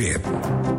Great.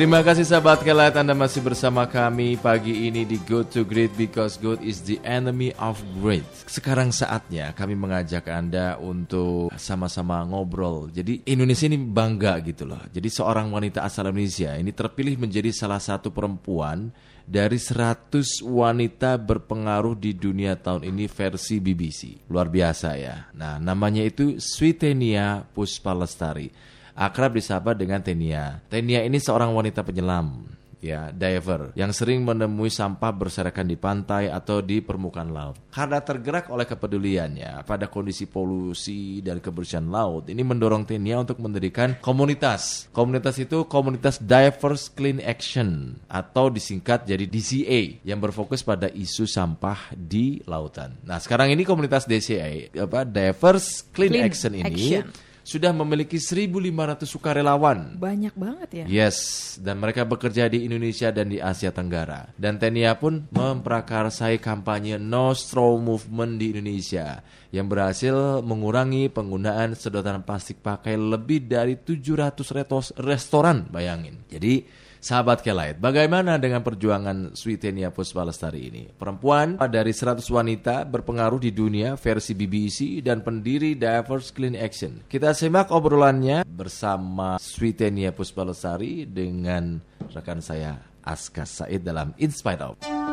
Terima kasih sahabat kelat Anda masih bersama kami pagi ini di Good to Great because good is the enemy of great. Sekarang saatnya kami mengajak Anda untuk sama-sama ngobrol. Jadi Indonesia ini bangga gitu loh. Jadi seorang wanita asal Indonesia ini terpilih menjadi salah satu perempuan dari 100 wanita berpengaruh di dunia tahun ini versi BBC. Luar biasa ya. Nah, namanya itu Sweetenia Puspalestari akrab disapa dengan Tenia. Tenia ini seorang wanita penyelam, ya, diver yang sering menemui sampah berserakan di pantai atau di permukaan laut. Karena tergerak oleh kepeduliannya pada kondisi polusi dan kebersihan laut, ini mendorong Tenia untuk mendirikan komunitas. Komunitas itu komunitas Divers Clean Action atau disingkat jadi DCA yang berfokus pada isu sampah di lautan. Nah, sekarang ini komunitas DCA apa Divers Clean, Clean Action ini Action. Sudah memiliki 1.500 sukarelawan. Banyak banget ya. Yes, dan mereka bekerja di Indonesia dan di Asia Tenggara. Dan Tenia pun memprakarsai kampanye No Straw Movement di Indonesia yang berhasil mengurangi penggunaan sedotan plastik pakai lebih dari 700 retos restoran, bayangin. Jadi, Sahabat Kelait, bagaimana dengan perjuangan Sweetenia Puspalestari ini? Perempuan dari 100 wanita berpengaruh di dunia versi BBC dan pendiri Divers Clean Action. Kita simak obrolannya bersama Sweetenia Puspalestari dengan rekan saya Aska Said dalam Inspire Out.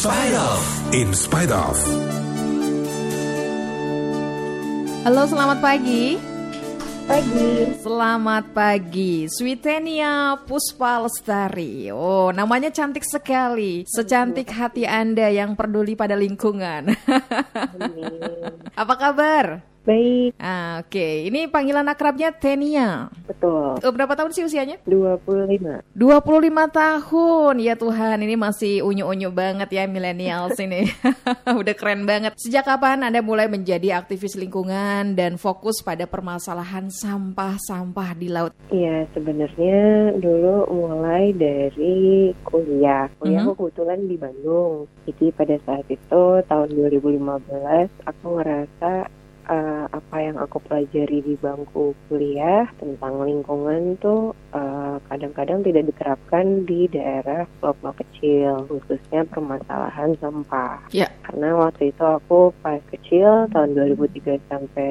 Spite of. In spite of. Halo, selamat pagi. Pagi. Selamat pagi, Sweetenia Puspa Lestari. Oh, namanya cantik sekali. Secantik hati Anda yang peduli pada lingkungan. Apa kabar? Baik, Ah, Oke, ini panggilan akrabnya Tenia. betul. Eh, Berapa tahun sih usianya? 25. 25 tahun. Ya Tuhan, ini masih unyu-unyu banget ya millennials ini. Udah keren banget. Sejak kapan Anda mulai menjadi aktivis lingkungan dan fokus pada permasalahan sampah-sampah di laut? Iya, sebenarnya dulu mulai dari kuliah. Kuliah Mhm. aku kebetulan di Bandung. Jadi pada saat itu tahun 2015 aku ngerasa eh, apa yang aku pelajari di bangku kuliah tentang lingkungan tuh eh, kadang-kadang tidak diterapkan di daerah pulau-pulau kecil, khususnya permasalahan sampah. Ya. Karena waktu itu aku pas kecil tahun 2003 sampai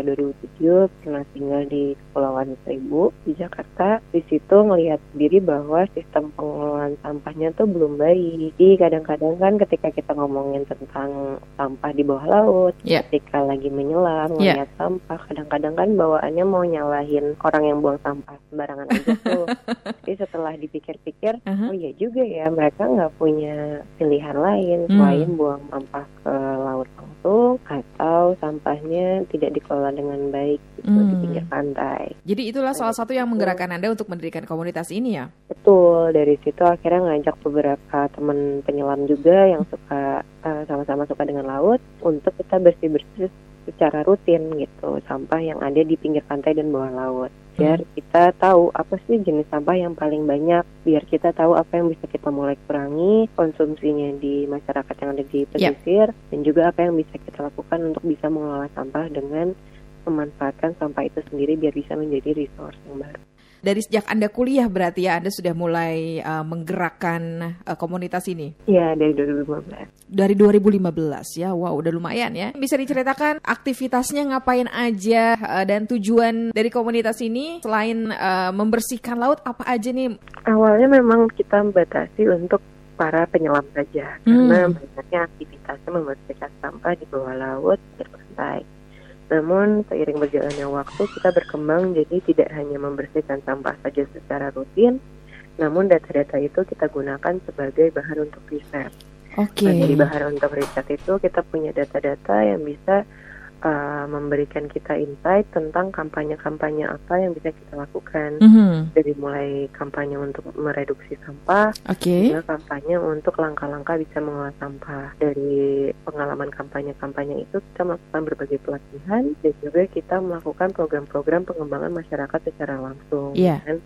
2007 pernah tinggal di Kepulauan Seribu di Jakarta. Di situ ngelihat sendiri bahwa sistem pengelolaan sampahnya tuh belum baik. Jadi kadang-kadang kan ketika kita ngomongin tentang sampah di bawah laut, Ya. ketika lagi menyelam, Ya. Ngeliat sampah, kadang-kadang kan bawaannya mau nyalahin orang yang buang sampah sembarangan aja tuh. Jadi setelah dipikir-pikir, Aha. oh iya juga ya mereka nggak punya pilihan lain Hmm. selain buang sampah ke laut langsung atau sampahnya tidak dikelola dengan baik gitu di Hmm. pinggir pantai. Jadi itulah salah satu yang menggerakkan Anda untuk mendirikan komunitas ini ya? Betul dari situ akhirnya ngajak beberapa teman penyelam juga yang suka eh, sama-sama suka dengan laut untuk kita bersih-bersih secara rutin gitu. Sampah yang ada di pinggir pantai dan bawah laut. Biar kita tahu apa sih jenis sampah yang paling banyak. Biar kita tahu apa yang bisa kita mulai kurangi konsumsinya di masyarakat yang ada di pesisir. Dan juga apa yang bisa kita lakukan untuk bisa mengelola sampah dengan memanfaatkan sampah itu sendiri biar bisa menjadi resource yang baru. Dari sejak Anda kuliah berarti ya Anda sudah mulai uh, menggerakkan uh, komunitas ini? Ya dari 2015. Dari 2015 ya, wow udah lumayan ya. Bisa diceritakan aktivitasnya ngapain aja uh, dan tujuan dari komunitas ini selain uh, membersihkan laut apa aja nih? Awalnya memang kita membatasi untuk para penyelam saja karena banyaknya aktivitasnya membersihkan sampah di bawah laut dan pantai. Namun seiring berjalannya waktu kita berkembang jadi tidak hanya membersihkan sampah saja secara rutin, namun data-data itu kita gunakan sebagai bahan untuk riset. Oke. Nah, dari bahan untuk riset itu kita punya data-data yang bisa uh, memberikan kita insight tentang kampanye-kampanye apa yang bisa kita lakukan. Mhm. Dari mulai kampanye untuk mereduksi sampah, Oke. hingga kampanye untuk langkah-langkah bisa mengolah sampah. Dari pengalaman kampanye-kampanye itu kita melakukan berbagai pelatihan dan juga kita melakukan program-program pengembangan masyarakat secara langsung. Iya. kan?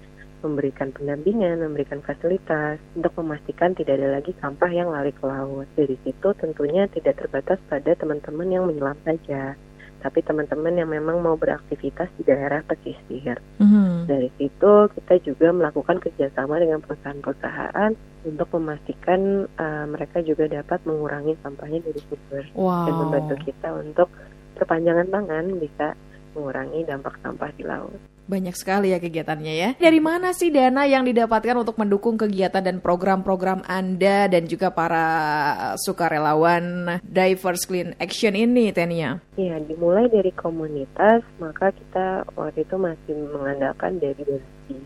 Memberikan pendampingan, memberikan fasilitas untuk memastikan tidak ada lagi sampah yang lari ke laut. Dari situ tentunya tidak terbatas pada teman-teman yang menyelam saja, tapi teman-teman yang memang mau beraktivitas di daerah pesisir. Mhm. Dari situ kita juga melakukan kerjasama dengan perusahaan-perusahaan untuk memastikan uh, mereka juga dapat mengurangi sampahnya dari sumber Wow. dan membantu kita untuk perpanjangan tangan bisa mengurangi dampak sampah di laut. Banyak sekali ya kegiatannya ya. Dari mana sih dana yang didapatkan untuk mendukung kegiatan dan program-program Anda dan juga para sukarelawan Diverse Clean Action ini, Tenia? Ya, dimulai dari komunitas, maka kita waktu itu masih mengandalkan dari donasi.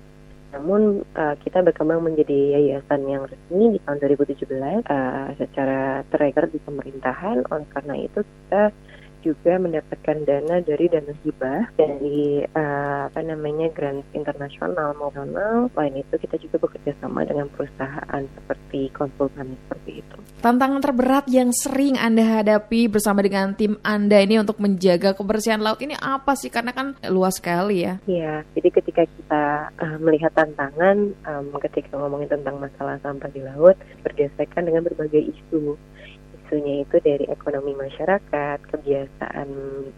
Namun uh, kita berkembang menjadi yayasan yang resmi di tahun 2017 uh, secara terregister di pemerintahan. Oleh karena itu kita juga mendapatkan dana dari dana hibah dari uh, apa namanya grant internasional maupun. Selain itu kita juga bekerja sama dengan perusahaan seperti konsultan seperti itu. Tantangan terberat yang sering Anda hadapi bersama dengan tim Anda ini untuk menjaga kebersihan laut ini apa sih? Karena kan luas sekali ya. Iya, jadi ketika kita uh, melihat tantangan, um, ketika ngomongin tentang masalah sampah di laut, berdasarkan dengan berbagai isu. Isunya itu dari ekonomi masyarakat, kebiasaan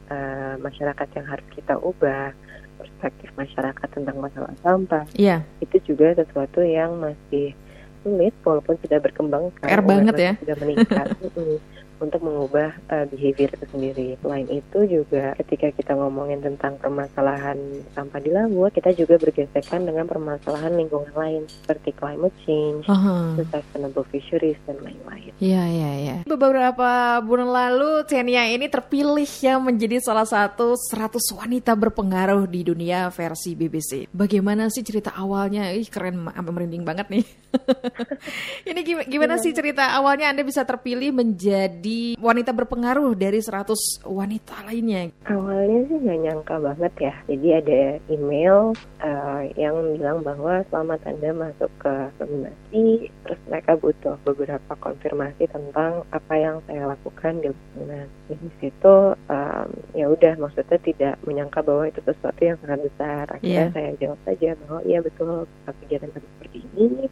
uh, masyarakat yang harus kita ubah, perspektif masyarakat tentang masalah sampah. Iya. Itu juga sesuatu yang masih sulit, walaupun sudah berkembang. PR banget ya. Sudah meningkat. Untuk mengubah uh, behavior itu sendiri. Selain itu juga ketika kita ngomongin tentang permasalahan sampah di laut, kita juga bergesekan dengan permasalahan lingkungan lain seperti climate change, Aha. sustainable fisheries dan lain-lain. Iya, iya, iya. Beberapa bulan lalu Tenia ini terpilih ya menjadi salah satu 100 wanita berpengaruh di dunia versi BBC. Bagaimana sih cerita awalnya? Ih, keren, merinding banget nih. ini gim- gimana sih cerita awalnya Anda bisa terpilih menjadi wanita berpengaruh dari 100 wanita lainnya? Awalnya sih nggak nyangka banget ya. Jadi ada email uh, yang bilang bahwa selamat Anda masuk ke nominasi, terus mereka butuh beberapa konfirmasi tentang apa yang saya lakukan di lingkungan. Di situ um, ya udah maksudnya tidak menyangka bahwa itu sesuatu yang sangat besar. Akhirnya Iya. saya jawab saja bahwa iya betul kegiatan seperti ini.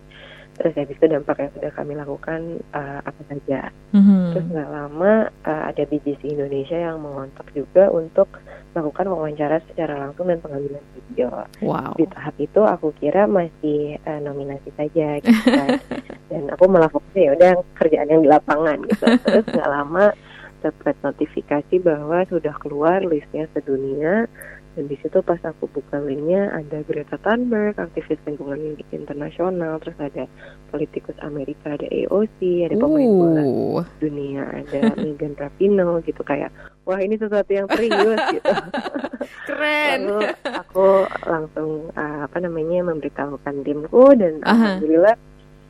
Terus habis itu dampak yang sudah kami lakukan uh, apa saja. Mhm. Terus nggak lama uh, ada BBC Indonesia yang mengontak juga untuk melakukan wawancara secara langsung dan pengambilan video. Wow. Di tahap itu aku kira masih uh, nominasi saja gitu kan. dan aku malah fokusnya ya udah kerjaan yang di lapangan gitu. Terus nggak lama dapat notifikasi bahwa sudah keluar listnya sedunia dan di situ pas aku buka linknya ada Greta Thunberg, aktivis lingkungan internasional, terus ada politikus Amerika, ada AOC, ada pemain bola Uh, dunia ada Megan Rapinoe gitu kayak wah ini sesuatu yang serius gitu keren. lalu aku langsung uh, apa namanya memberitahukan timku dan Aha. alhamdulillah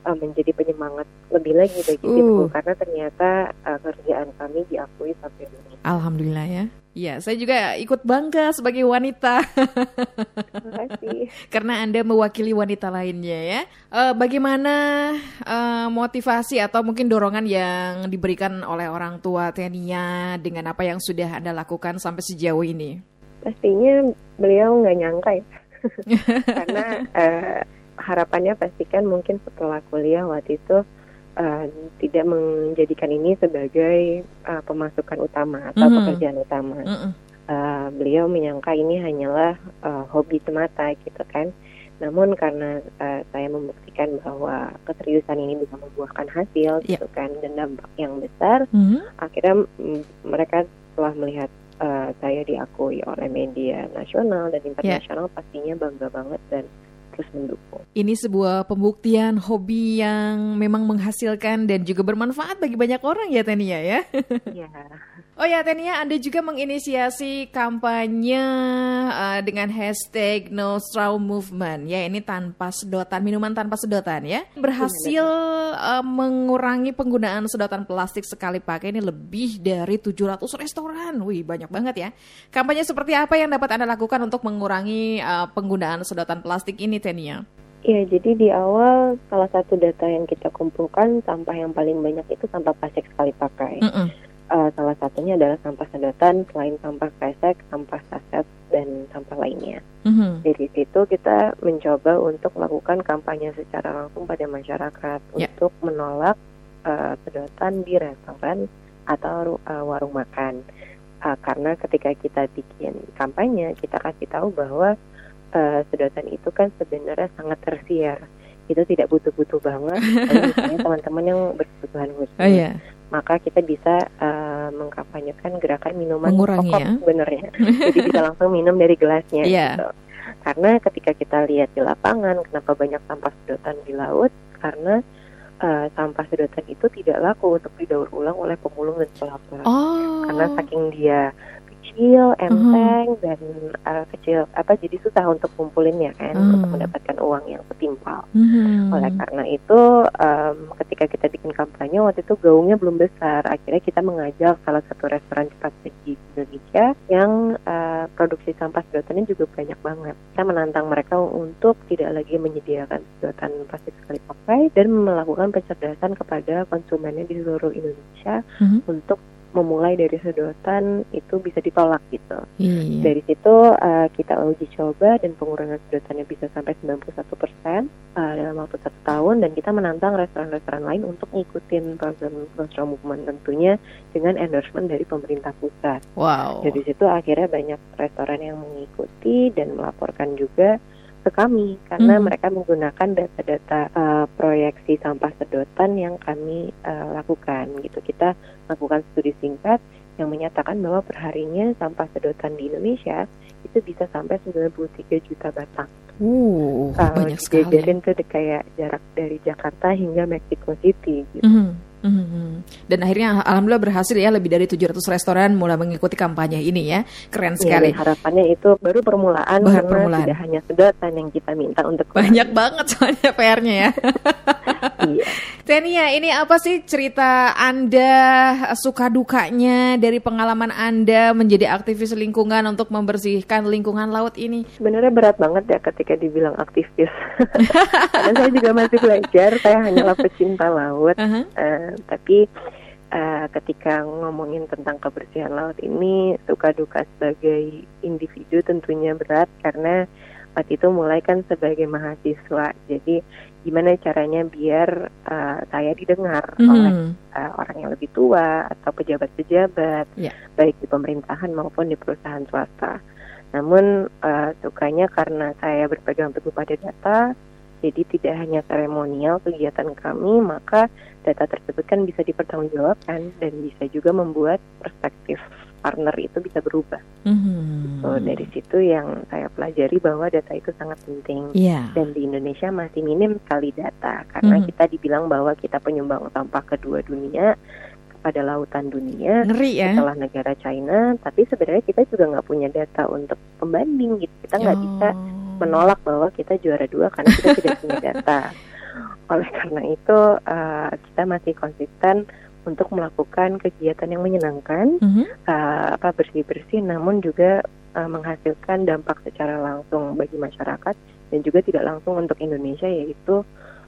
uh, menjadi penyemangat lebih lagi bagi Uh. karena ternyata uh, kerjaan kami diakui sampai dunia. Alhamdulillah ya. Iya, saya juga ikut bangga sebagai wanita Terima kasih. karena Anda mewakili wanita lainnya ya. Eh, bagaimana eh, motivasi atau mungkin dorongan yang diberikan oleh orang tua Tenia dengan apa yang sudah Anda lakukan sampai sejauh ini? Pastinya beliau nggak nyangka ya karena uh, harapannya pastikan mungkin setelah kuliah waktu itu uh, tidak menjadikan ini sebagai uh, pemasukan utama atau Mhm. pekerjaan utama. Mm-mm. Uh, beliau menyangka ini hanyalah uh, hobi semata gitu kan. Namun karena uh, saya membuktikan bahwa keseriusan ini bisa membuahkan hasil Iya. gitu kan dan dampak yang besar, Mhm. akhirnya mm, mereka setelah melihat uh, saya diakui oleh media nasional dan internasional pastinya bangga banget dan terus mendukung. Ini sebuah pembuktian hobi yang memang menghasilkan dan juga bermanfaat bagi banyak orang ya Tenia ya. Iya. Oh ya Tenia, Anda juga menginisiasi kampanye uh, dengan hashtag No Straw Movement. Ya ini tanpa sedotan, minuman tanpa sedotan ya. Berhasil uh, mengurangi penggunaan sedotan plastik sekali pakai ini lebih dari 700 restoran. Wih banyak banget ya. Kampanye seperti apa yang dapat Anda lakukan untuk mengurangi uh, penggunaan sedotan plastik ini Tenia? Iya, jadi di awal salah satu data yang kita kumpulkan sampah yang paling banyak itu sampah plastik sekali pakai. Mm-mm. Uh, salah satunya adalah sampah sedotan selain sampah kresek, sampah saset dan sampah lainnya. Mhm. Dari situ kita mencoba untuk melakukan kampanye secara langsung pada masyarakat Ya. untuk menolak uh, sedotan di restoran atau uh, warung makan. Uh, karena ketika kita bikin kampanye, kita kasih tahu bahwa uh, sedotan itu kan sebenarnya sangat tersier. Itu tidak butuh-butuh banget. Misalnya teman-teman yang berkebutuhan khusus Oh iya. maka kita bisa uh, mengkampanyekan gerakan minuman Mengurangi pokok ya. sebenarnya. Jadi bisa langsung minum dari gelasnya. Iya. gitu. Karena ketika kita lihat di lapangan, kenapa banyak sampah sedotan di laut? Karena uh, sampah sedotan itu tidak laku untuk didaur ulang oleh pemulung dan pelapor. Oh. Karena saking dia kecil, enteng dan uh, kecil apa jadi susah untuk kumpulinnya kan Hmm. untuk mendapatkan uang yang setimpal. Mhm. Oleh karena itu, em, ketika kita bikin kampanye waktu itu gaungnya belum besar. Akhirnya kita mengajak salah satu restoran cepat saji di Indonesia yang eh, produksi sampah sedotannya juga banyak banget. Kita menantang mereka untuk tidak lagi menyediakan sedotan plastik sekali pakai dan melakukan pencerdasan kepada konsumennya di seluruh Indonesia Mhm. untuk memulai dari sedotan itu bisa ditolak gitu. Iya. Dari situ uh, kita uji coba dan pengurangan sedotannya bisa sampai 91 persen uh, dalam waktu satu tahun dan kita menantang restoran-restoran lain untuk ngikutin program social movement tentunya dengan endorsement dari pemerintah pusat. Wow. Dari situ akhirnya banyak restoran yang mengikuti dan melaporkan juga ke kami karena Hmm. mereka menggunakan data-data uh, proyeksi sampah sedotan yang kami uh, lakukan gitu. Kita lakukan studi singkat yang menyatakan bahwa perharinya sampah sedotan di Indonesia itu bisa sampai 93 juta batang. Uh, Kalau banyak sekali. de- kayak jarak dari Jakarta hingga Mexico City gitu. Mhm, mhm. Dan akhirnya alhamdulillah berhasil ya lebih dari 700 restoran mulai mengikuti kampanye ini ya. Keren Ya, sekali. dan harapannya itu baru permulaan Baru karena permulaan. tidak hanya sedotan yang kita minta untuk Banyak banget soalnya PR-nya ya. Iya. Tenia, ini apa sih cerita Anda suka dukanya dari pengalaman Anda menjadi aktivis lingkungan untuk membersihkan lingkungan laut ini? Sebenarnya berat banget ya ketika dibilang aktivis. Karena saya juga masih belajar, saya hanyalah pecinta laut. Aha. Tapi eh, ketika ngomongin tentang kebersihan laut ini suka duka sebagai individu tentunya berat karena waktu itu mulai kan sebagai mahasiswa. Jadi gimana caranya biar eh, saya didengar oleh Mhm. uh, orang yang lebih tua atau pejabat-pejabat, Ya. baik di pemerintahan maupun di perusahaan swasta. Namun uh, sukanya karena saya berpegang teguh pada data, jadi tidak hanya seremonial kegiatan kami, maka data tersebut kan bisa dipertanggungjawabkan dan bisa juga membuat perspektif partner itu bisa berubah. Mhm. So dari situ yang saya pelajari bahwa data itu sangat penting Iya. dan di Indonesia masih minim sekali data karena Mhm. kita dibilang bahwa kita penyumbang sampah kedua dunia kepada lautan dunia Ngeri ya. setelah negara China tapi sebenarnya kita juga nggak punya data untuk pembanding gitu kita nggak Oh. bisa menolak bahwa kita juara dua karena kita tidak punya data oleh karena itu eh, kita masih konsisten untuk melakukan kegiatan yang menyenangkan Mhm. uh, apa bersih bersih namun juga uh, menghasilkan dampak secara langsung bagi masyarakat dan juga tidak langsung untuk Indonesia yaitu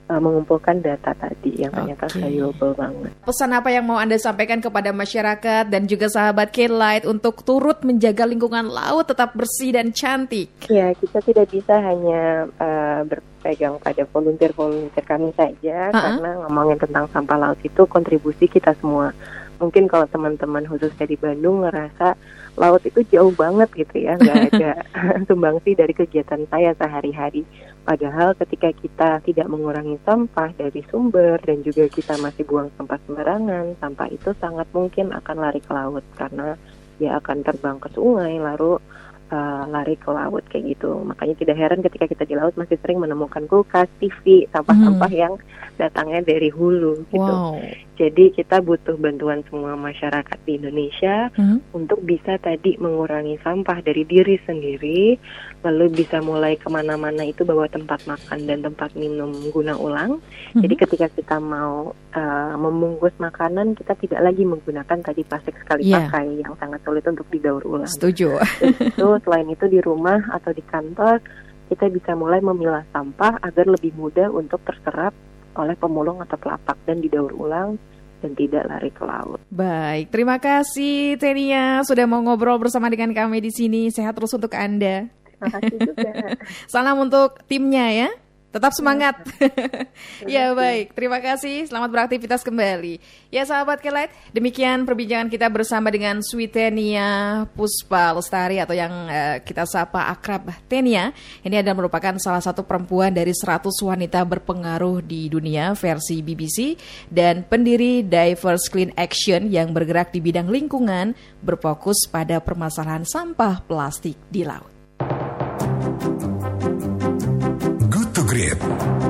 uh, mengumpulkan data tadi yang ternyata Oke. valuable banget. Pesan apa yang mau Anda sampaikan kepada masyarakat dan juga sahabat K-Light untuk turut menjaga lingkungan laut tetap bersih dan cantik? Ya kita tidak bisa hanya uh, berpegang pada volunteer-volunteer kami saja Uh-uh. karena ngomongin tentang sampah laut itu kontribusi kita semua. Mungkin kalau teman-teman khususnya di Bandung ngerasa laut itu jauh banget gitu ya, nggak ada sumbangsi dari kegiatan saya sehari-hari. Padahal ketika kita tidak mengurangi sampah dari sumber dan juga kita masih buang sampah sembarangan, sampah itu sangat mungkin akan lari ke laut karena dia akan terbang ke sungai lalu uh, lari ke laut kayak gitu. Makanya tidak heran ketika kita di laut masih sering menemukan kulkas, TV, sampah-sampah yang datangnya dari hulu gitu. Wow. Jadi kita butuh bantuan semua masyarakat di Indonesia Mhm. untuk bisa tadi mengurangi sampah dari diri sendiri, lalu bisa mulai ke mana-mana itu bawa tempat makan dan tempat minum guna ulang. Jadi Mhm. ketika kita mau uh, membungkus makanan, kita tidak lagi menggunakan tadi plastik sekali Iya. pakai yang sangat sulit untuk didaur ulang. Setuju. itu selain itu di rumah atau di kantor kita bisa mulai memilah sampah agar lebih mudah untuk terserap oleh pemulung atau pelapak dan didaur ulang dan tidak lari ke laut. Baik, terima kasih Tenia sudah mau ngobrol bersama dengan kami di sini. Sehat terus untuk Anda. Terima kasih juga. Salam untuk timnya ya. Tetap semangat. ya baik, terima kasih. Selamat beraktivitas kembali. Ya sahabat Kelet, demikian perbincangan kita bersama dengan Switenia Puspa Lestari atau yang uh, kita sapa akrab Tenia. Ini adalah merupakan salah satu perempuan dari 100 wanita berpengaruh di dunia versi BBC dan pendiri Diverse Clean Action yang bergerak di bidang lingkungan berfokus pada permasalahan sampah plastik di laut. Good to Great